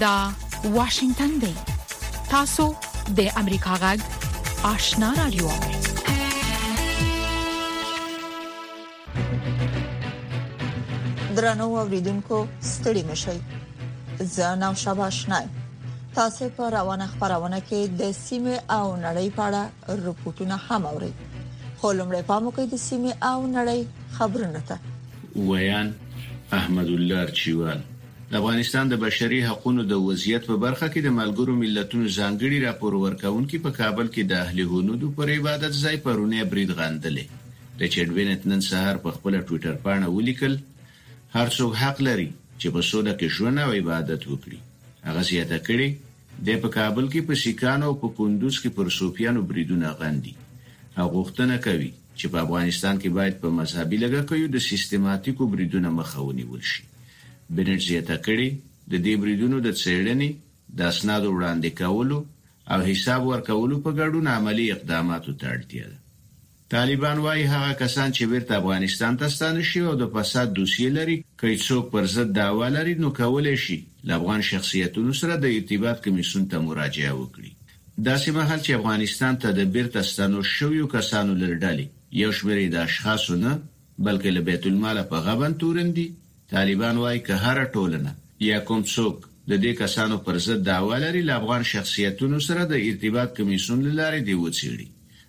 دا واشنگتن دی تاسو د امریکا غږ آشنا رادیو درنو اوریدونکو ستړي مشئ زه نو شباش نه تاسو په روانه خبرونه کې د سیمه او نړۍ په اړه رپورټونه هم اورئ خو لمړی پام وکړئ د سیمه او نړۍ خبرونه ته ویان احمد الله ارچیوال د افغانستان د بشري حقوقو د وضعیت په برخه کې د ملګرو ملتونو ځانګړي راپور ورکونکي په کابل کې د اهل هنود پر عبادت ځای پرونی برید غندلې د چېډبېنت نن سهار په خپله ټویټر پاڼه ولیکل، هر څوک حق لري چې په سوله کې ژوند او عبادت وکړي. هغه زیاته کړې، دی په کابل کې په سیکانو او په کندوز کې پر صوفیانو بریدونه غندي او غوښتنه کوي چې په افغانستان کې باید په مذهبي لږکیو د سیستماتیکو بریدونه مخه ونیول شي. بنټ زیاته کړې، د دې بریدونو د څېړنې، د اسنادو وړاندې کولو او حساب ورکولو په ګډون عملي اقداماتو ته اړتیا ده. طالبان وايي هغه کسان چې بېرته افغانستان ته ستانه شوي او د فساد دوسیې لري، که یې څوک پر ضد دعوا لري، نو کولای شي له افغان شخصیتونو سره د ارتباط کمېسیون ته مراجعه وکړي. داسې مهال چې افغانستان ته د بېرته ستنو شویو کسانو له ډلې یو شمېر یې د اشخاصو نه، بلکې له بیت الماله په غبن تورن دي، طالبان وايي که هره ټولنه یا کوم څوک د دې کسانو پر ضد دعوا لري، له افغان شخصیتونو سره د ارتباط کمېسیون له لارې دې وڅېړي.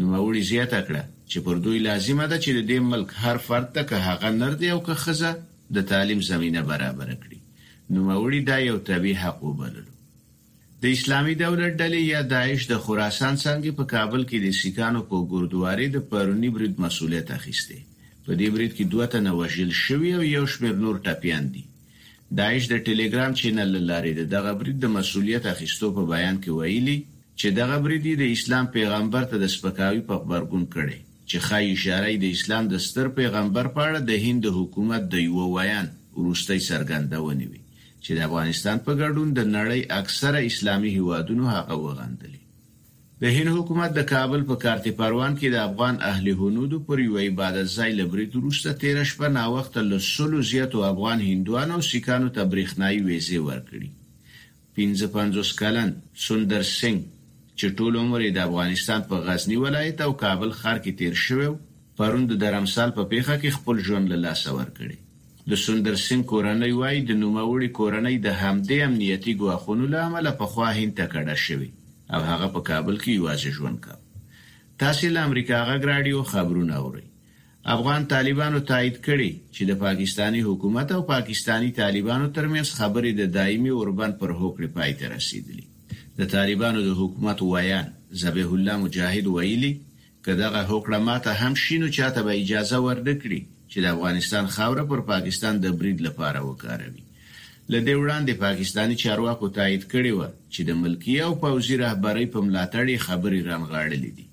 نوموړي زیاته کړه، چې پر دوی لازمه ده، چې د دې ملک هر فرد ته که هغه نر دی او که ښځه د تعلیم زمینه برابره کړي. نوموړي دا یو طبیعي حق وبللو. د اسلامي دولت ډلې یا داعش د خراسان څانګې په کابل کې د سیکانو په ګوردوارې د پروني برید مسوولیت اخیستی. په دې برید کې دوه تنه وژل شوي او یو شمېر نور ټپیان دي. داعش د ټیلیګرام چینل له لارې د دغه برید د مسوولیت اخیستو په بیان کې ویلي، چې دغه برید یې د اسلام پیغمبر ته د سپکاوي په غبرګون کړی، چې ښایي اشاره یې د اسلام د ستر پیغمبر په اړه د هند د حکومت د یوه ویاند وروستۍ څرګندونې وي، چې د افغانستان په ګډون د نړۍ اکثره اسلامي هېوادونو هغه وغندلې. د هند حکومت د کابل په کارتې پروان کې د افغان اهل هنودو پر یوه عبادت ځای له برید وروسته تېره شپه ناوخته له سلو زیاتو افغان هندوانو او سیکانو ته برېښنايي وېزې ورکړي پنځه پنځوس کلن سوندر سنګ چې ټول عمر یې د افغانستان په غزني ولایت او کابل ښار کې تېر شوی و، پرون د درمسال په پېښه کې خپل ژوند له لاسه ورکړی. د سوندر سنګ کورنۍ وايي، د نوموړي کورنۍ د همدې امنیتي ګواښونو له امله پخوا هند ته کډه شوې او هغه په کابل کې یوازې ژوند کاوه. تاسې له امریکا غږ راډیو خبرونه اورئ. افغان طالبانو تائید کړې چې د پاکستاني حکومت او پاکستاني طالبانو ترمنځ خبرې د دایمي اوربند پر هوکړې پای ته رسېدلي. د طالبانو د حکومت ویاند ذبیح الله مجاهد ویلي، که دغه هوکړه ماته هم شي نو چاته به اجازه ورنکړي چې د افغانستان خاوره پر پاکستان د برید لپاره وکاروي. له دې وړاندې پاکستاني چارواکو تائید کړې وه چې د ملکي او پوځي رهبرۍ په ملاتړ یې خبرې رانغاړلې دي.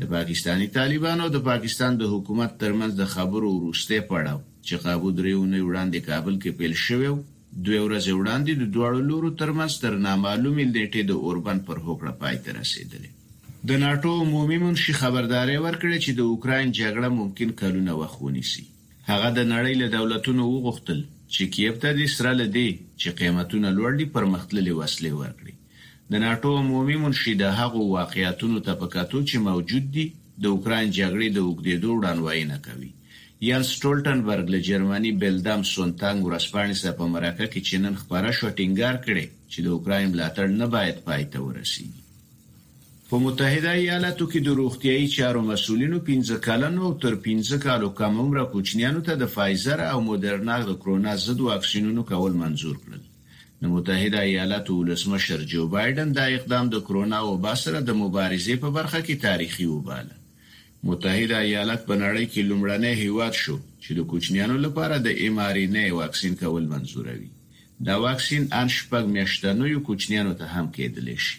د پاکستاني طالبانو او د پاکستان د حکومت ترمنځ د خبرو وروستی پړاو چې قابو درې اونۍ وړاندې کابل کې پیل شوی و، دوې ورځې وړاندې د دواړو لورو ترمنځ تر نامعلومې نېټې د اوربند پر هوکړه پای ته رسېدلی. د ناټو عمومي منشي خبرداری ورکړی چې د اوکراین جګړه ممکن کلونه وخت ونیسي. هغه د نړۍ له دولتونو وغوښتل چې کییف ته دې سره له دې چې قیمتونه لوړ دي، پرمختللې وسلې ورکړي. د ناټو عمومي منشي د هغو واقعیتونو ته په کتو چې موجود دي، د اوکراین جګړې د اوږدېدو وړاندوینه کوي. ینس سټولټنبرګ له جرمني بېلدم سونتنګ ورځپاڼې سره په مرکه کې چې نن خپره شوه ټینګار کړی چې د اوکراین ملاتړ نه باید پای ته ورسېږي. په متحده ایالاتو کې د روغتیايي چارو مسؤلینو پنځه کلنو او تر پنځه کالو کم عمره کوچنیانو ته د فایزر او مودرنا د کرونا ضد واکسینونو کول منظور کړل. د متحده ایالاتو ولسمشر جو بایډن دا اقدام د کرونا وبا سره د مبارزې په برخه کې تاریخي وباله. متحده ایالات په نړۍ کې لومړنی هیواد شو چې د کوچنیانو لپاره د ایم ار این اې واکسین کول منظوروي. دا واکسین ان شپږ میاشتنیو کوچنیانو ته هم کیدلی شي.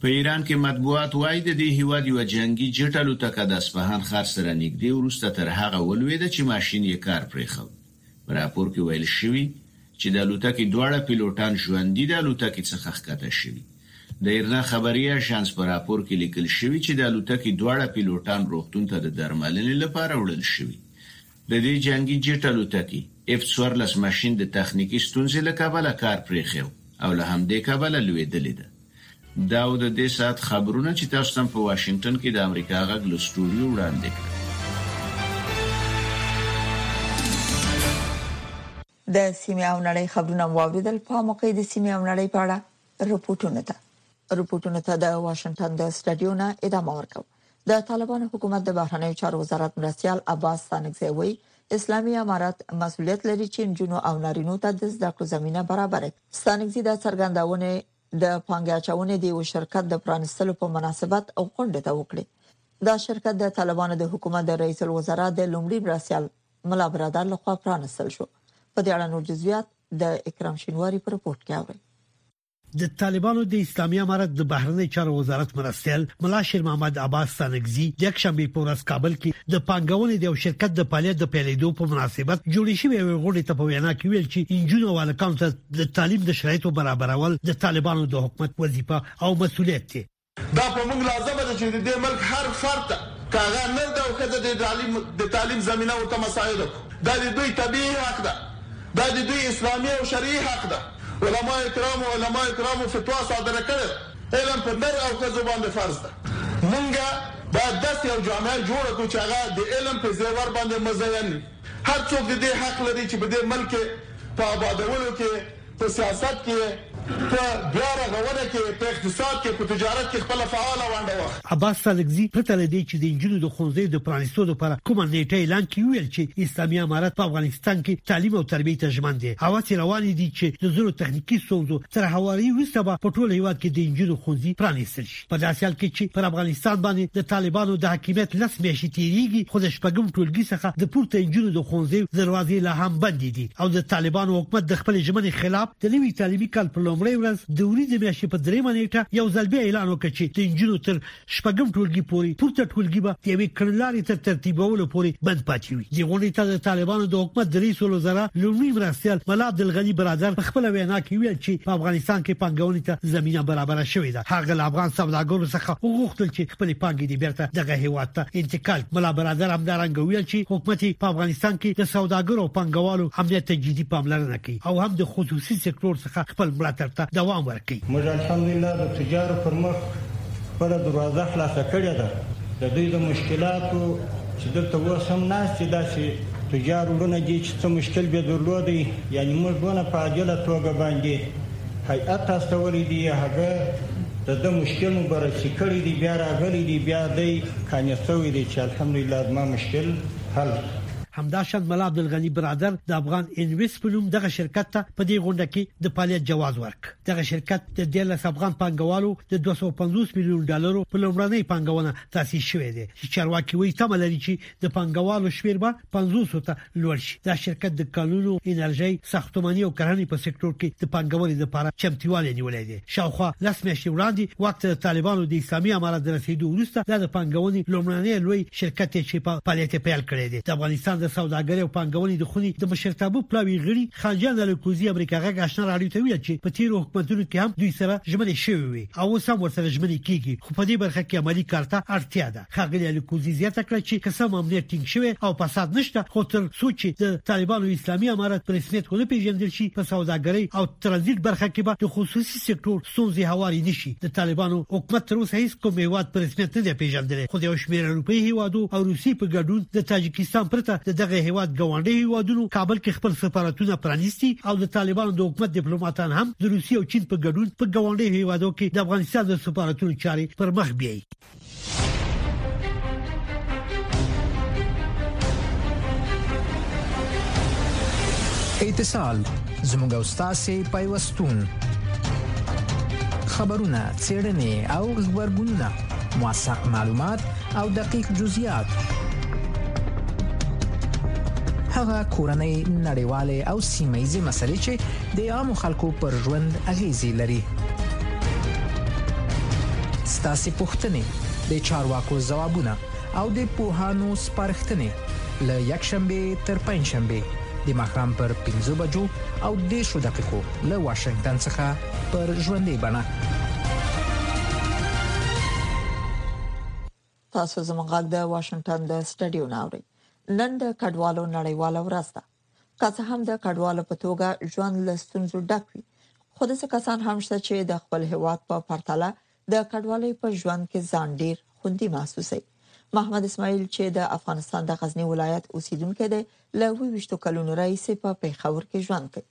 په ایران کې مطبوعات وايي د دې هیواد یوه جنګي جټ الوتکه د اصفهان ښار سره نږدې وروسته تر هغه ولویده چې ماشین یې کار پریښود. په راپور کې ویل شوي، چې د الوتکې دواړه پیلوټان ژوندي د الوتکې څخه ښکته شوي. د ایرنا خبري اژانس په راپور کې لیکل شوي، چې د الوتکې دواړه پیلوټان روغتون ته د درملنې لپاره وړل شوي. د دې جنګي جیټ الوتکې ایف څوارلس ماشین د تخنیکي ستونزې له کبله کار پرېښی و او له همدې کبله لوېدلې ده. دا و د دې ساعت خبرونه چې تاسو ته په واشنګټن کې د امریکا غږ له سټوډیو وړاندې کړل. د سیمې او نړۍ خبرونه واوریدل په موقع د سیمې او نړۍ په اړه رپورټونه ته رپورټونه ته د واشنگټن د سټډیو نه ادامه ورکوم د طالبان حکومت د بهرنیو چارو وزارت مرستيال عباس ستانکزی وایي اسلامي امارات مسولیت لري چې جنو او نارینو ته د زده کړو زمينه برابر کړي ستانکزی دا څرګندونه د پانګه اچونې د یو شرکت د پرانستلو په مناسبت غونډه ته وکړي دا شرکت د طالبانو د حکومت د رئیس الوزرا د لومړي مرستيال ملا برادر لخوا پرانستل شو په دې اړه نور جزئیات د اکرام شینواری پر رپورت کې اوري د طالبانو د اسلامي امارت د بهرنی چارو وزارت مرستيال ملا شیر محمد عباس ستانکزي د یک شنبه په ورځ کابل کې د پنګونې د یو شرکت د فعالیت د پیلېدو په مناسبت جوړې شوې یو غونډې ته په وینا کې ویل چې انجونو والکان ته د تعلیم د شرایطو برابرول د طالبانو د حکومت وظیفه او مسولیت دی دا په موږ لازمه ده چې د دې ملک هر فرد ته که هغه نر ده او ښځه د تعلیم د تعلیم زمینه ورته مساعده کړو دا د دوی طبیعي حق ده دا د دوی اسلامي او شرعي حق ده علماء کرام علماء کرام فتوا صادره کړې ده علم په نر او ښځو باندې فرض ده موږ باید داسې یو جامعه جوړه کړو چې هغه د علم په زیور باندې مزین وي هر څوک د دې حق لري چې په دې ملک کې په ابادولو کې، په سیاست کې، په بیا رغونه کې، په اقتصاد کې، په تجارت کې خپله فعاله ونډه واخلي. عباس ستانکزي پرته له دې چې د نجونو د ښوونځیو د پرانیستو لپاره کومه نېټه اعلان کړي وویل چې اسلامي امارت په افغانستان کې تعلیم او تربیې ته ژمن دی او هڅې روانې دي چې د ځینو تخنیکي ستونزو تر هواري وروسته به په ټول هېواد کې د نجونو ښوونځي پرانیستل شي. په داسې حال کې چې پر افغانستان باندې د طالبانو د حکومت لس میاشتې تیریږي خو د شپږم ټولګي څخه د پورته انجونو د ښوونځي دروازې لا هم بندې دي او د طالبانو حکومت د خپل ژمنې خلاف د نوي تعلیمي کال په لومړۍ ورځ د وری د میاشتې په درېمه نیټه یو ځل بیا اعلان وکړ چې د انجونو تر شپږم ټولګي پورې پورته ټولګي به د یوې کړنلارې تر ترتیبولو پورې بند پاتې وي د غونډې ته د طالبانو د حکومت د رئیس الوزرا لومړي مرستیال ملا عبدالغني برادر په خپل وینا کې ویل چې په افغانستان کې پنګونې ته زمينه برابره شوې ده هغه له افغان سوداګرو څخه وغوښتل چې خپل پانګې دې بیرته دغه هیواد ته انتقال ملا برادر همدارنګه ویل چې حکومت په افغانستان کې د سوداګرو او پنګوالو امنیت ته جدي پاملرنه کوي او هم د خصوصي سکتور څخه خپل ملاتړ ته دوام ورکړي موږ الحمدلله د تجارو پر مخ خپل دروازه خلاصه کړې ده د دوی د مشکلاتو چې دلته اوس هم ناست دي داسې تجار ورونه دي چې څه مشکل به درلودي یعنی موږ ونه په عاجله توګه باندې هیئت استولی دی هغه د ده مشکل مو بررسی کړی دی بیا راغلی دی بیا دی قانع سوی دی چی الحمدلله زما مشکل حل سو. همداشان ملا عبدالغني برادر د افغان انویست په نوم دغه شرکت ته په دې غونډه کې د فعالیت جواز ورکړ. دغه شرکت د دیارلس افغان پانګوالو د دوه سوه او پنځوس میلیون ډالرو په لومړنۍ پانګونه تاسیس شوی دی چې چارواکي وایي تمه لري چې د پانګوالو شمېر به پنځوسو ته لوړ شي دا شرکت د کانونو انرژي ساختماني او کرهڼې په سکتور کې د پنګونې لپاره چمتیواله نیولې دي شاوخوا لس میاشتې وړاندې وخت د طالبانو د اسلامي امارت د رسیدو وروسته د پنګونې لومړنی لوی شرکت چې په فعالیت پیل کړی دی د افغانستان د سوداګرۍ او پنګونې د خونې د مشرتابه پلاوی غړي خانجان الکوزي امریکا غږ آشنا راډیو ته ویل چې په تیر حکومتونو کې هم دوی سره ژمنې شوې وي او اوس هم ورسره ژمنې کیږي خو په دې برخه کې عملی کارته اړتیا ده ښاغلي الیکوزي زیاته کړه چې قسم امنیت ټینګ شوی او فساد نشته خو تر څو چې د طالبانو اسلامي امارت په رسمیت ونه پیژندل شي په سوداګرۍ او ترانزیت برخه کې به د خصوصي سکتور ستونزې هوارې نشي د طالبانو حکومت تر اوسه هیڅ کوم هیواد په رسمیت نه دی پیژندلی خو د یو شمېر اروپایي هیوادو او روسي په ګډون د تاجکستان پرته د دغه هیواد ګاونډي هیوادونو کابل کې خپل سفارتونه پرانیستي او د طالبانو د حکومت ډیپلوماټان هم د روسي او چین په ګډون په ګاونډي هیوادو کې د افغانستان د سفارتونو چارې پر مخ بیایي اتصال زموږ او تاسو پیوستون خبرونه چیرنې او خبرګونونه موثق معلومات او دقیق جزئیات هغه کورنۍ نړیواله او سیمه ییزې مسلې چې د عامو خلکو پر ژوند اغیزې لري ستاسو پوښتنې د چارواکو ځوابونه او د پوهانو سپارښتنې له یک شنبه تر پنځ شنبه د مخام پر 15 بجو او 10 دقیقو له واشنگټن څخه پر ژوندې بڼه تاسو زموږ غږ د واشنگټن د سټډیو ناوړي نن د کډوالو نړیواله ورځ ده که څه هم د کډوالو په توګه ژوند له ستونزو ډک وي خو داسې کسان هم شته چې د خپل هیواد په پرتله د کډوالۍ په ژوند کې ځان ډیر خوندي محسوسوي محمد اسماعیل چې د افغانستان د غزنی ولایت اوسیدونکی دی له 20 کلونو راهیسې په پیښور کې ژوند کوي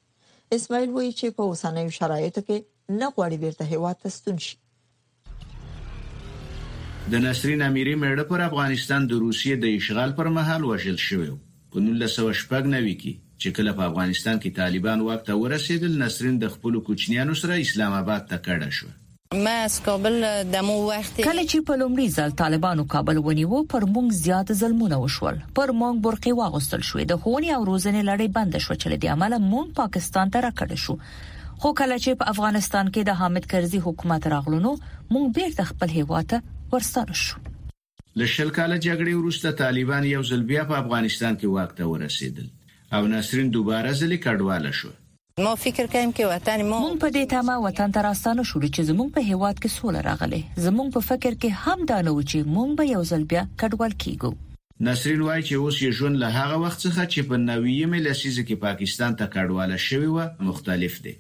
اسماعیل وایي چې په اوسنیو شرایطو کې نه غواړي بیرته هیواد ته ستون شي د نسرین امیري مېړه پر افغانستان د روسیې د اشغال پر مهال وژل شوی و. په نولس سوه شپږ نوي کې چې کله په افغانستان کې طالبان واک ته ورسېدل، نسرین د خپلو کوچنیانو سره اسلام اباد ته کډه شوه. کله چې په لومړي ځل طالبانو کابل ونیو، پر موږ زیات ظلمونه وشول. پر موږ برقعې واغوستل شوې، د ښوونې او روزنې لړۍ بنده شوه چې له دې امله موږ پاکستان ته راکډه شو. خو کله چې په افغانستان کې د حامد کرزي حکومت راغلونو موږ بیرته خپل هیواد ته ورستانه شو له شل کاله جګړې وروسته طالبان یو ځل بیا په افغانستان کې واک ته ورسېدل او نسرین دوباره ځلې کډواله شو ما فکر کیم که وطن ما مونږ په دې تمه وطن ته راستانه شو چې زمونږ په هیواد کې سوله راغله زمونږ په فکر کې هم دا نه و چې مونږ به یو ځل بیا کډوال کیږو نسرین وايي چې اوس یې ژوند له هغه وخت څخه چې په نویمې لسیزه کې پاکستان ته کډواله شوې وه، مختلف دی.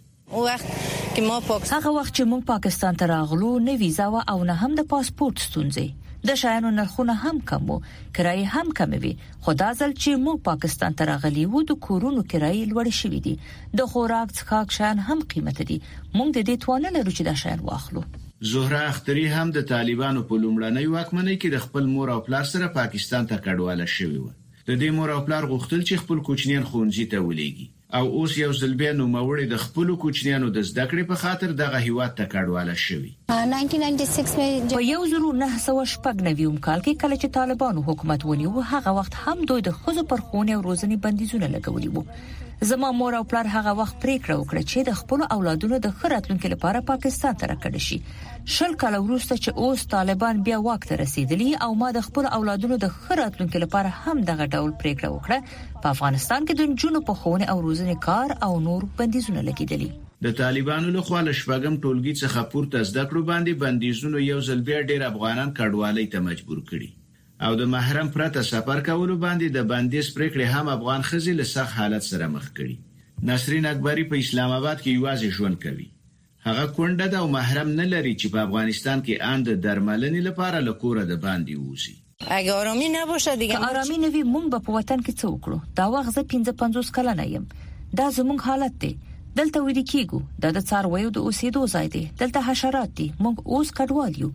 هغه وخت چې موږ پاکستان ته راغلو، نه ویزه وه او نه هم د پاسپورټ ستونزې. د شیانو نرخونه هم کم وو، کرایې هم کمې وې، خو دا ځل چې موږ پاکستان ته راغلي یو، د کورونو کرایې لوړې شوې دي. د خوراک، څښاک شیان هم قیمته دي. موږ د دې توان نه لرو چې دا شیان واخلو. زهره اختري هم د طالبانو په لومړنۍ واکمنۍ کې د خپل مور او پلار سره پاکستان ته کډواله شوې وه. د دې مور او پلار غوښتل چې خپل کوچنيان ښوونځي ته ولېږي او اوس يو ځل بيا نوموړې د خپلو کوچنيانو د زده کړې په خاطر دغه هېواد ته کډواله شوې. په یو زرو نهه سوه شپږ نوي م کال کې کله چې طالبانو حکومت ونیو، هغه وخت هم دوی د ښځو پر ښوونې او روزنې بندیزونه لګولي وو. زما مور او پلار هغه وخت پریکړه وکړه چې د خپل اولادونو د خیر راتلونکو لپاره پاکستان ته راکړي شي شل کال وروسته چې اوس طالبان بیا واک ته رسیدلی او ما د خپل اولادونو د خیر راتلونکو لپاره هم دغه ډول پریکړه وکړه په افغانستان کې د جنونو په خونه او روزنې کار او نور بندیزونه لګیدلی د طالبانو له خوا له شپږم ټولګي څخه پورته زده کړو باندې بندیزونو یو ځل بیا ډېر افغانان کډوالۍ ته مجبور کړي. او د محرم پرته سفر کولو باندې د بندیز پرېکړې هم افغان ښځې له سخت حالت سره مخ کړي. نسرین اکبري په اسلام اباد کې یوازې ژوند کوي. هغه کونډه ده او محرم نه لري چې په افغانستان کې ان د درملنې لپاره له کوره د باندې ووځي. که آرامي نه وي، موږ به په وطن کې څه وکړو؟ دا وخت زه پنځه پنځوس کلنه یم. دا زموږ حالت دی. دلته ویده کېږو. دا د څارویو د اوسېدو ځای دی. دلته حشرات دي. موږ اوس کډوال یو.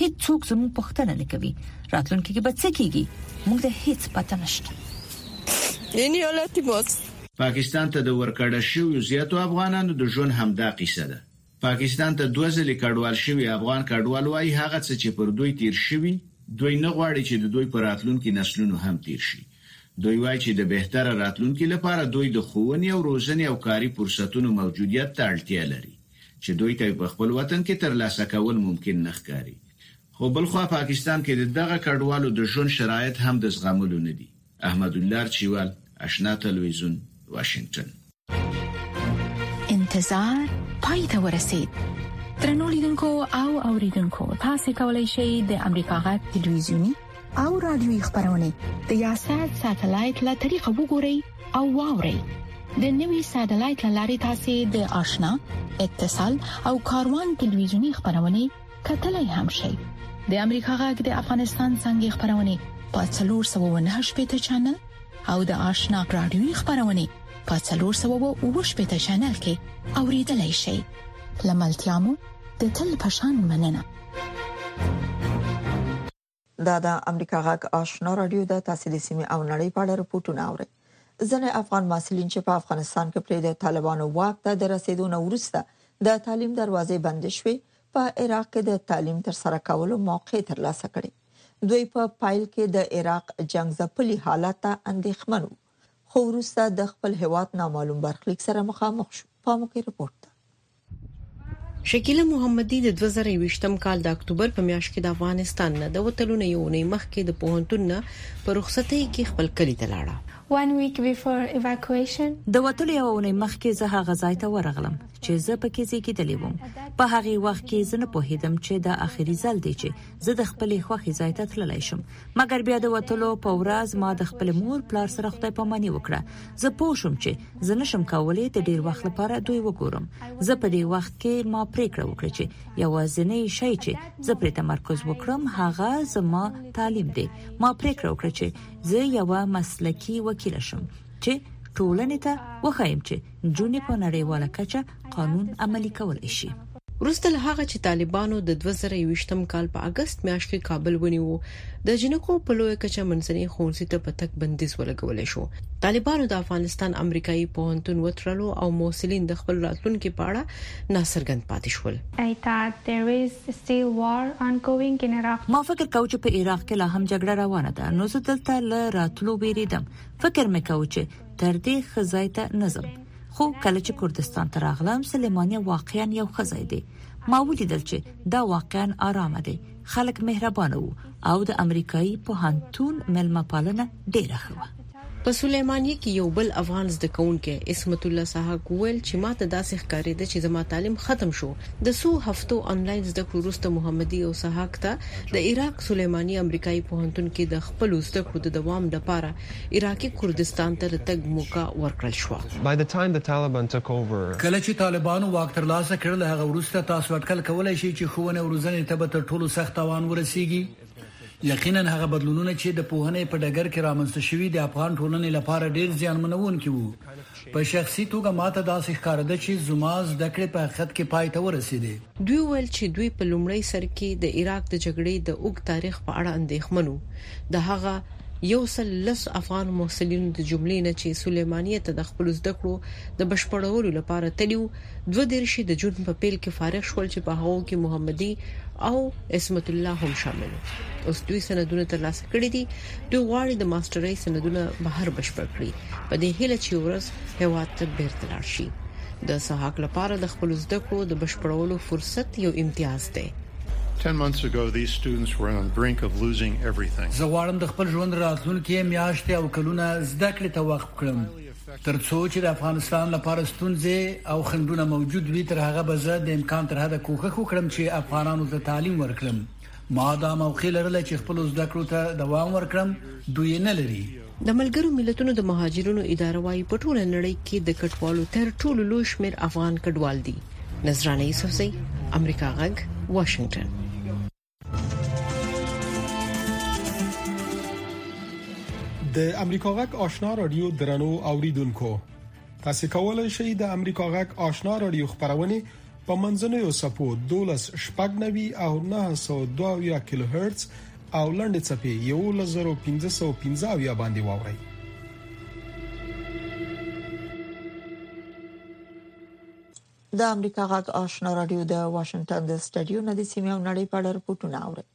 هیڅ څوک زموږ پښتنه نه کوي راتلونکي کې به څه کیږي موږ ته هیڅ پته نشته یعنی حالت ماست پاکستان ته د ورکړه شوی زیاتو افغانانو د ژوند همدا قصه ده پاکستان ته دوه ځلې کډوال شوی افغان کډوال وایي هغه څه چې پر دوی تیر شوی دوی نه غواړي چې د دوی پر راتلونکي نسلونو هم تیر شي دوی وایي چې د بهتره راتلونکي لپاره دوی د ښوونې او روزنې او کاري فرصتونو موجودیت ته اړتیا لري چې دوی ته یې په خپل وطن کې تر لاسه کول ممکن نه ښکاري. خو بل خوا پاکستان کې د دغه کډوالو د ژوند شرایط هم د زغملو نه دي. احمدالله ارچیوال، اشنا تلویزیون، واشنګټن. انتظار پای ته ورسید. درنو لیدونکو او اوریدونکو تاسو کولای شئ د امریکا غږ تلویزیونی او رادیوي خبرونه د یاشات ساتلایت له طریقو وګورئ او واورئ د نوي ساتلایت لارې تاسو د آشنا اتصال او کاروان ټلویزیونی خبرونه کتلای هم شئ د امریکا غږ د افغانستان څنګه خبرونه په 309 پټ چنل او د آشنا رادیوي خبرونه په 309 پټ چنل کې اوریدلای شئ لملتيامو د تل پشان مننه دا د امریکا غږ آشنا رادیو د تحصیلي سیمې او نړۍ په اړه رپورټونه اوري ځنې افغان محصلین چې په افغانستان کې پرې د طالبانو واک ته د رسیدو نه وروسته د تعلیم دروازې بندې شوې په عراق کې د تعلیم تر سره کولو موقع ترلاسه کړي دوی په پایل کې د عراق جنگ ځپلي حالت ته اندېښمن وو خو وروسته د خپل هیواد نامعلوم برخلیک سره مخامخ شو پاموکې رپورت ده شکیله محمدي د 2020م کال د اکتوبر په میاشت کې د افغانستان نه د وتلو نه یو اونۍ مخکې د پوهنتون نه په رخصتۍ کې خپل کلی ته لاړه. One week before evacuation. د وتلو یو اونۍ مخکې زه هغه ځای ته ورغلم چې زه پکې زیږیدلې وم په هغه وخت کې زه نه پوهیدم چې دا اخیری ځل دی چې زه د خپلې خوخي ځای ته تللی شم مګر بیا د وتلو په ورځ ما د خپل مور پلار سره خدای پامانی وکړه زه پوه شوم چې زه نشم کولای د ډیر وخت لپاره دوی وګورم زه په دې وخت کې ما پریکړه وکړه چې یوازینی شی چې زه پر تمرکز وکړم هغه زما تعلیم دی ما پریکړه وکړه چې زه یو مسلکی وکیل شم چې ټولنې ته وخایم چې جونې په نړیواله کچه قانون عملی کول شي وروسته له هغه چې طالبانو د 2021م کال په اگست میاشت کې کابل ونیو د جنکو په لوی کچه منځنۍ خونسي ته په تک بندیز ولګول شو طالبانو د افغانستان امریکایي پوهنتون وترلو او موسلین د خپل راتلونکو په اړه ناسرګند پاتې شول ما فکر کاوه چې په عراق کې لا هم جګړه روانه ده نو زه دلته له راتلو ویریدم فکر مې کاوه چې تر دې خزای ته نظم خو کله چې کوردستان ته راغلم سليمانيه واقعا یو خزای دی ما ولیدل چې دا واقعا آرام دی خلک مهربان وو او د امریکایي پوهنتون ملما پالنه ډیره ښه وه په سليمانيه کې یو بل افغان زده کوونکي اسمت الله صاحب وویل چې ماته داسې ښکارې ده چې زما تعلیم ختم شو د څو هفتو انلاین زده کړو وروسته محمدي او صحاک ته د عراق سليماني امریکایي پوهنتون کې د خپل زده کړو د دوام لپاره عراقي کردستان ته د تګ موکه ورکړل شوه. By the time the Taliban took over. کله چې طالبانو واک ترلاسه کړ له هغه وروسته تاسو اټکل کولای شئ چې ښوونې او روزنې ته به تر ټولو سخت تاوان ورسیږي. یقیناً هغه بدلونونه چې د پوهنې په ډګر کې رامنځته شوي د افغان ټولنې لپاره ډیر زیانمنوونکي وو په شخصي توګه ماته داسې ښکارېده چې زما زده کړې په حقیقت کې پای ته ورسېدې. دوی وویل چې دوی په لومړی سر کې د عراق د جګړې د اوږد تاریخ په اړه اندېښمن وو، د هغه یو سل لس افغانو محصلینو د جملې نه چې سلیمانیه ته د خپلو زده کړو د بشپړولو لپاره تللي وو، دوه دېرش یې د جون په پیل کې فارغ شول چې په هغو کې محمدي او عصمت الله هم شامل وو. اوس دوی سندونه ترلاسه کړي دي، دوی غواړي د ماسټرۍ سندونه بهر بشپړ کړي. په دې هیله چې ورځ هوا ته بیرته لاړ شي د سهاک لپاره د خپل زده کړو د بشپړولو فرصت یو امتیاز دی 10 months ago these students were on the brink of losing everything زه غواړم د خپل ژوند راتلونکي میاشتې او کلونه زده کړې ته وقف کړم ترڅو چې د افغانستان لپاره ستونزې او خندونه موجود وي تر هغه به زه د امکان تر حد کوښښ وکړم چې افغانانو ته تعلیم ورکړم ما دا موقع لرله چې خپل زده کړو ته دوام ورکړم دوی نه لري د ملګرو ملتونو د مهاجرونو اداره وايي په ټوله نړۍ کې د کډوالو تر ټولو لوی شمیر افغان کډوال دي نظرانه یوسفزۍ امریکا غږ واشنگټن د امریکا غږ آشنا رادیو درنو اوریدونکو تاسو کولای شئ د امریکا غږ آشنا رادیو خبرونه په منځنوي سپو 12 شپږ نوي او 902 کیلو هرتز او لنډې چپې 11515 یا باندې واوري د امریکا غږ آشنا رادیو د واشنگټن د سټډیو نه د سیمې او نړۍ په اړه رپورټونه اوري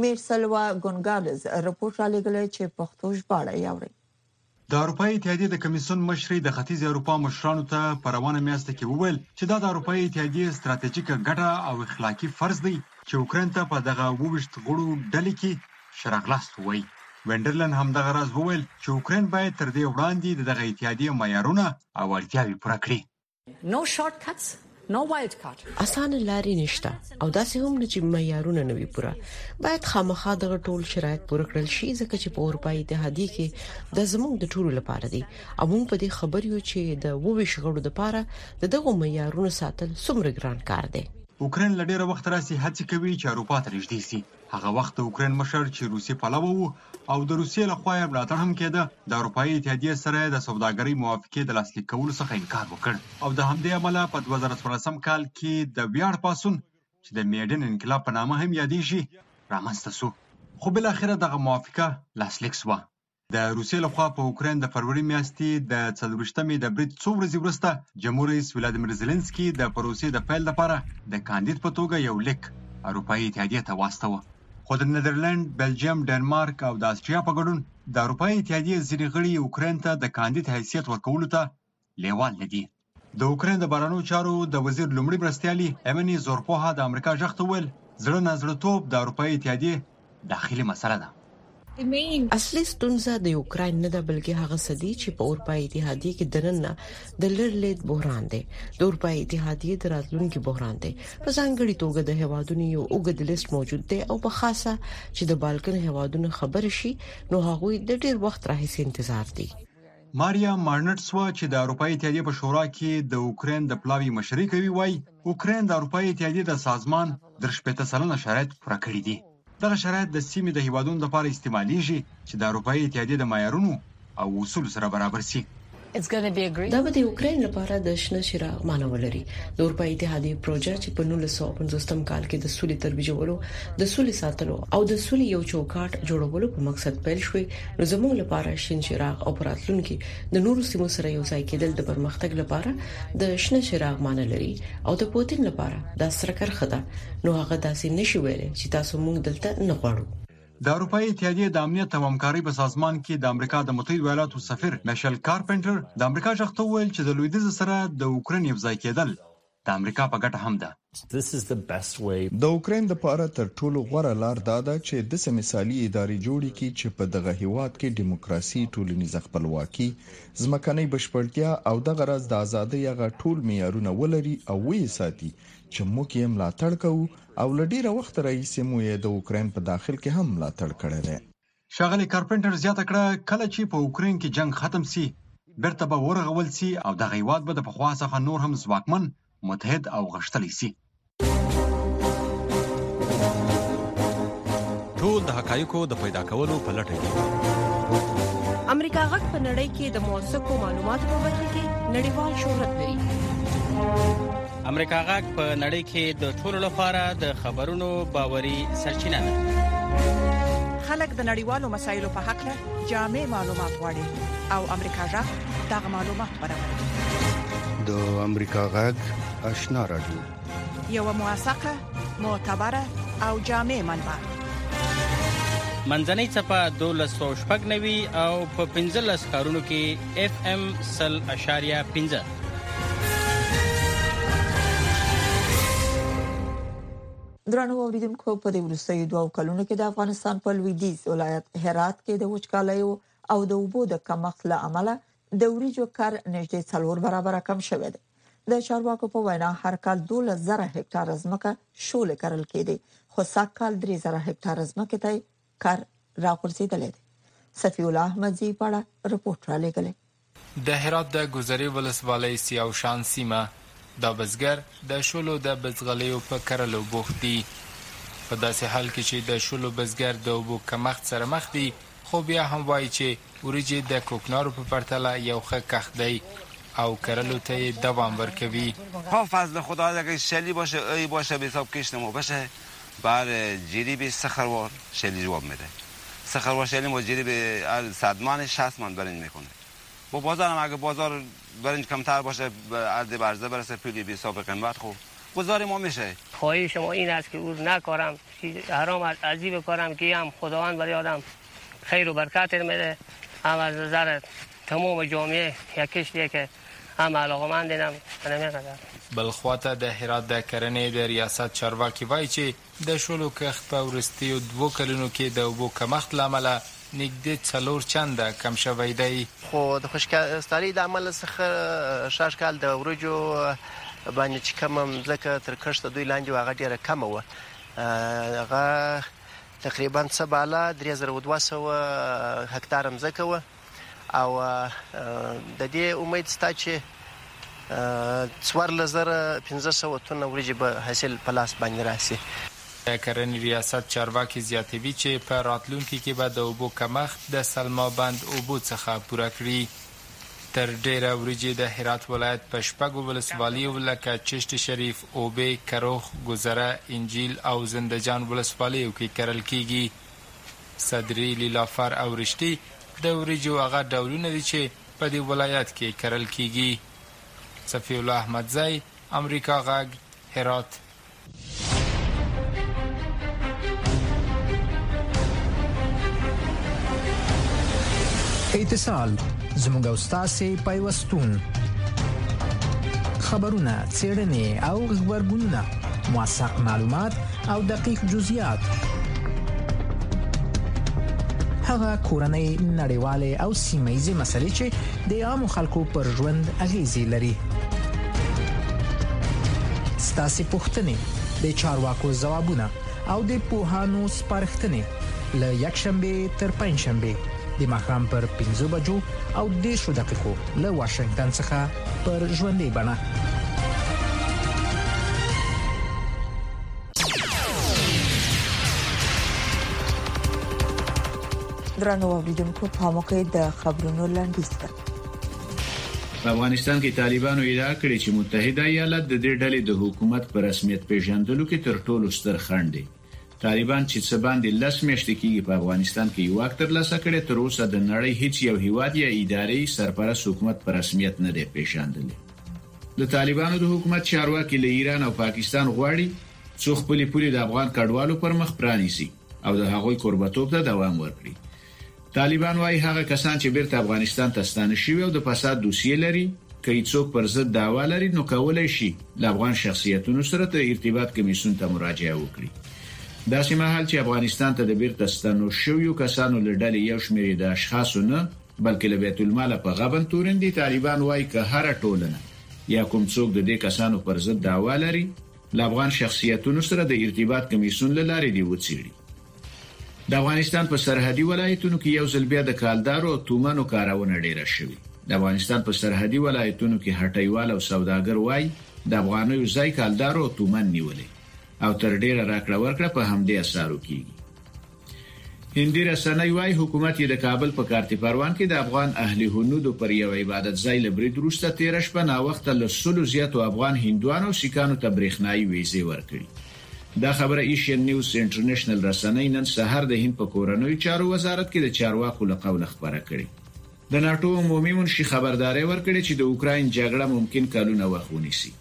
میر سلوا ګونګالز رپوټ رالیږلی چې پښتو ژباړه یې اورئ. د اروپايي اتحادیې د کمیسیون مشرې د ختیځې اروپا مشرانو ته په روانه میاشت کې وویل چې دا د اروپايي اتحادیې ستراتیژیکه ګټه او اخلاقي فرض دی چې اوکراین ته په دغه اووه ویشت غړو ډلې کې ښه راغلاست ووایي. وینډرلن همدغه راز وویل چې اوکراین باید تر دې وړاندې د دغه اتحادیې معیارونه او اړتیاوې پوره کړي. نو شارټ کټس نو وایلډ کارت اسانه لارې نشته او داسې هم نه چې معیارونه نه وي پوره باید خامخا دغه ټول شرایط پوره کړل شي ځکه چې په اروپאי اتحادیه کې د زمونږ د ټولو لپاره دي او موږ په دې خبر یو چې د وویش غړو لپاره د دغه معیارونو ساتل څومره ګران کار دی اوکرين له ډېره وخت راسي هڅې کوي چې اروپا ته نږدې شي. هغه وخت د اوکراین مشر چې روسي پلوه و او د روسیې له خوا یې ملاتړ هم کېده، د اروپایي اتحادیې سره یې د سوداګرۍ موافقې د لاسلیک کولو څخه انکار وکړ او د همدې امله په دوه زره څوارلس کال کې د ویاړ پاڅون چې د میډن انقلاب په نامه هم یادېږي رامنځته شو. خو بالاخره دغه موافقه لاسلیک شوه د روسیې لخوا په اوکراین د فروری میاشتې د څلورویشتمې د برید څو ورځې وروسته جمهور رئیس ولادیمیر زیلنسکي د پروسې د پیل لپاره د کاندید په توګه یو لیک اروپایي اتحادیې ته واستوه. خو د نیدرلنډ، بلجیم، ډنمارک او د آسټریا په ګډون د اروپایي اتحادیې ځینې غړي اوکراین ته د کاندید حیثیت ورکولو ته لېوال نه دي. د اوکراین د بهرنیو چارو د وزیر لومړي مرستیالي ایمني زورپوها د امریکا ږغ ته وویل، زړه نازړه توب د اروپایي اتحادیې داخلي مسله ده. اصلي ستونزه د اوکراین نه ده بلکې هغه څه دي چې په اروپایي اتحادیې کې دننه د لر لید بحران دی، د اروپایي اتحادیې د راتلونکي بحران دی، په ځانګړي توګه د هېوادونو یو اوږد لیست موجود دی او په خاصه چې د بالکن هېوادونو خبره شي نو هغوی د ډېر وخت راهیسې انتظار دي. ماریا مارنټسوا چې د اروپا اتحادیې په شورا کې د اوکراین د پلاوي مشري کوي وایي اوکراین د اروپا اتحادیې د سازمان در شپېته سلنه شرایط پوره کړي دي دغه شرایط د سیمې د هیوادونو لپاره استعمالیږي چې د اروپایي اتحادیې د معیارونو او اصول سره برابر شي دا به د اوکراین لپاره د شنه شیراغ معنی ولري د اروپا اتحادیې پروژه چې په 1950 کال کې د سولې ترویجولو د سولې ساتلو او د سولې یو چوکاټ جوړولو په مقصد پیل شوې نو زموږ لپاره شین چراغ او پراتلونکي د نورو سیمو سره یو ځای کېدل د پرمختګ لپاره د شنه چراغ معنی لري او د پوتین لپاره دا سره کرخه ده نو هغه داسې نشي ویلي چې تاسو موږ دلته نه غواړو د اروپایي اتحادیې د امنیت او همکارۍ په سازمان کې د امریکا د متحدو ایالاتو سفیر مشل کارپنټر د امریکا ژغ ته وویل چې د لویدیځ سره د اوکرين یو ځای کېدل د امریکا په ګټه هم ده. د اوکراین لپاره تر ټولو غوره لار دا ده چې دسې مثالي ادارې جوړې کړي چې په دغه هیواد کې ډیموکراسي، ټولنیزه خپلواکي، ځمکنۍ بشپړتیا او دغه راز د ازادۍ هغه ټول معیارونه ولري او ویې ساتي چې موږ یې ملاتړ کوو او له ډیره وخته راهیسې مو یې د اوکراین په داخل کې هم ملاتړ کړی دی. ښاغلي کارپنټر زیاته کړه، کله چې په اوکراین کې جنګ ختم سي، بیرته به ورغول سي او دغه هیواد به د پخوا څخه نور هم ځواکمن، متحد او غښتلی سي. ټول د حقایقو د پیدا کولو په لټه کې امریکا غږ په نړۍ کې د موثقو معلوماتو په برخه کې نړیوال شهرت لري. امریکا غږ په نړۍ کې د ټولو لپاره د خبرونو باوري سرچینه ده خلک د نړیوالو مسایلو په حق له جامع معلومات غواړي او امریکا غږ دا معلومات برابروي د امریکا غږ آشنا راډیو یو موثقه معتبره او جامع منبع منځنۍ چپه 1290 او په 15 کارونو کې اف ام سل اشاریا پنځه درنو اوریدونکو په دې ورستیو دوه کلونو کې د افغانستان په لویدیځ ولایت هرات کې د وچکالۍ او د اوبو د کمښت له امله د وریجو کار نږدې څلور برابر کم شوی دی د چارواکو په وینا هر کال 12000 هکتار ځمکه شول کرل کېدي خو سږ کال 3000 هکتار ځمکه ته کار راغورځېدلی دی. صفي الله احمدزي په اړه رپوټ رالېږلی. د هرات د ګذرې ولسوالۍ سیاوشان سیمه، دا بزګر د شولو د بزغلیو په کرلو بوخت دي. په داسې حال کې چې د شولو بزګر د اوبو کمښت سره مخ دي، خو بیا هم وايي چې وریجې د کوکنارو په پرتله یو ښه کښت دی او کرلو ته یې دوام ورکوي. په فضل خدای اګر سیلی باشه، ای باشه بی حساب کشت ما بشه، بر جریب سخروار شلی جواب میده سخروار شلی ما جریب ار صد من شست من برنج میکنه با بازار هم اگه بازار برنج کمتر باشه ارد برزه برسه پولی بی حساب قیمت خو گزار ما میشه خواهش ما این است که او نکارم چیز حرام است ازی بکارم که هم خداوند برای آدم خیر و برکت می ده هم از نظر تمام جامعه یکیش دیه که هم علاقمند دینم نمی قدر بلخواته د هرات د کرنې د ریاست چارواکي وایي چې د شولو کښت په وروستیو دوو کلونو کې د اوبو کمښت له امله نږدې څلور چنده کم شوی دی. خو د خشکسالی له امله څخه سږ کال د وریجو باندې چې کومه مځکه تر کښت د دوی لاندې وه هغه ډېره کمه وه، هغه تقریبا څه بالا درې زره او دوه سوه هکتاره مځکه وه او د دې امید سته چې څوارلس زره پنځه سوه تنه وریجې به حاصل په لاس باندې راشي. د کرنې ریاست چارواکي زیاتوي چې په راتلونکي کې به د اوبو کمښت د سلما بند اوبو څخه پوره کړي. تر ډېره وریجې د هرات ولایت په شپږو ولسوالیو لکه چشت شریف، اوبې، کروخ، ګذره، انجیل او زنده جان ولسوالیو کې کرل کېږي. صدري، لیلافر او رشتي د وریجو هغه ډولونه دي چې په دې ولایت کې کرل کېږي. صفي الله احمدزی، امریکا غږ، هرات. اتصال زموږ او تاسو پیوستون خبرونه چیرنې او خبرګونونه موثق معلومات او دقیق جزئیات هغه کورنۍ نړیواله او سیمه ییزه مسلې چې د عامو خلکو پر ژوند اغیزې لري ستاسو پوښتنې د چارواکو ځوابونه او د پوهانو سپارښتنې له یک شنبه تر پنځ شنبه د ماښام پر 15 بجو او 10 دقیقو له واشنگټن څخه پر ژوندې بڼه درنو اوریدونکو په موقع د خبرونو لاندیز کړ په افغانستان کې طالبانو ادعا کړې چې متحده ایالات د دې ډلې د حکومت پر رسمیت پیژندلو کې تر ټولو ستر خنډ دی طالبان چې څه باندې لس میاشتې کېږي په افغانستان کې یو واک ترلاسه کړي تر اوسه د نړۍ هیڅ یو هیواد یا ادارې سرپرست حکومت پر رسمیت نه دی پیژندلی د طالبانو د حکومت چارواکي له ایران او پاکستان غواړي څو خپلې پولې د افغان کډوالو پر مخ پرانیزي او د هغوی کوربتوب ته دوام ورکړي طالبان وايي هغه کسان چې بیرته افغانستان ته ستانه شوي او د فساد دوسیې لري که څوک پر ضد داوا لري نو کولای شي د افغان شخصیتونو سره د ارتباط کمیسون ته مراجعه وکړي دا چې مهال چې افغانستان ته د بیرته ستنو شویو کسانو لړل یو شمېر د اشخاصو نه بلکې له بیت المال په غبن تورن دي طالبان وايي که هر ټولنه یا کوم څوک د دې کسانو پر ضد داوا لري له افغان شخصیتونو سره د ارتباط کمیسیون له لارې دې وڅېړي. د افغانستان په سرحدي ولایتونو کې یو ځل بیا د کالدارو او تومنو کارونه ډېره شوې. د افغانستان په سرحدي ولایتونو کې هټۍوال او سوداګر وايي، د افغانیو ځای کالدارو او تومن نیولی او تر ډېره راکړه ورکړه په همدې اسعارو کېږي. هندي رسنۍ وايي، حکومت یې د کابل په کارتي پروان کې د افغان اهل هنودو پر یوه عبادت ځای له برید وروسته تېره شپه ناوخته له سلو زیاتو افغان هندوانو او سیکانو ته برېښنايي وېزې ورکړي. دا خبره ایشین نیوز انټرنشنل رسنۍ نن سهار د هند په کورنیو چارو وزارت کې د چارواکو له قوله خپره کړې. د ناټو عمومي منشي خبرداری ورکړی چې د اوکراین جګړه ممکن کلونه وخت ونیسي.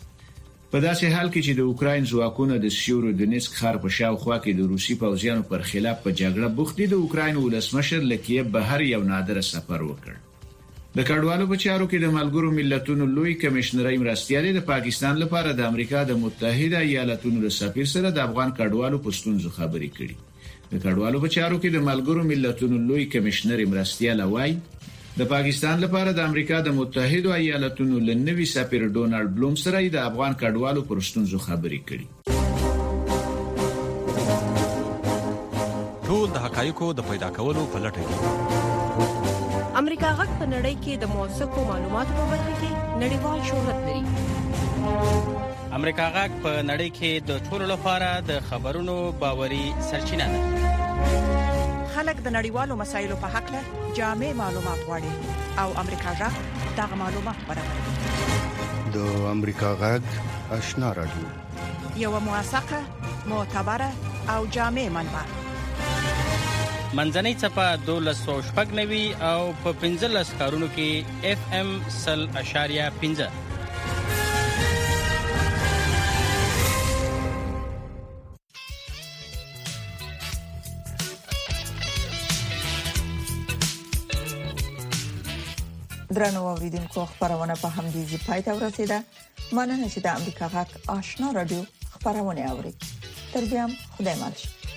په داسې حال کې چې د اوکراین ځواکونه د سیورو دنیڅک ښار په شاوخوا کې د روسي پوځیانو پر خلاف په جګړه بوخت دي، د اوکراین ولسمشر له کییف بهر یو نادر سفر وکړ. د کډوالو په چارو کې د ملګرو ملتونو لوی کمېشنرۍ مرستیالې د پاکستان لپاره د امریکا د متحده ایالتونو له سفیر سره د افغان کډوالو په ستونزو خبرې کړي. د کډوالو په چارو کې د ملګرو ملتونو لوی کمشنر مرستیال وای د پاکستان لپاره د امریکا د متحدو ایالاتونو لنوي سفیر ډونالد بلوم سره د افغان کډوالو پر ستونزو خبرې کړي ټول د حقایقو د پیدا کولو په لټه کې امریکا غږ په نړۍ کې د موثقو معلوماتو په برخه کې نړیوال شهرت لري امریکا غږ په نړۍ کې د ټولو لپاره د خبرونو باوري سرچینه ده خلک د نړیوالو مسایلو په حق له جامع معلومات غواړي او امریکا غږ دغه معلومات برابروي د امریکا غږ آشنا راډیو یو موثقه معتبره او جامع منبع منځنۍ چپه 1290 او په 15 کارونو کې اف ام 0.15 درنو اوریدونکو خبرونه په همدې ځای پای ته ورسیده مننه چې د امریکا غږ آشنا رادیو خبرونه اوري تر بیا خدای مل شي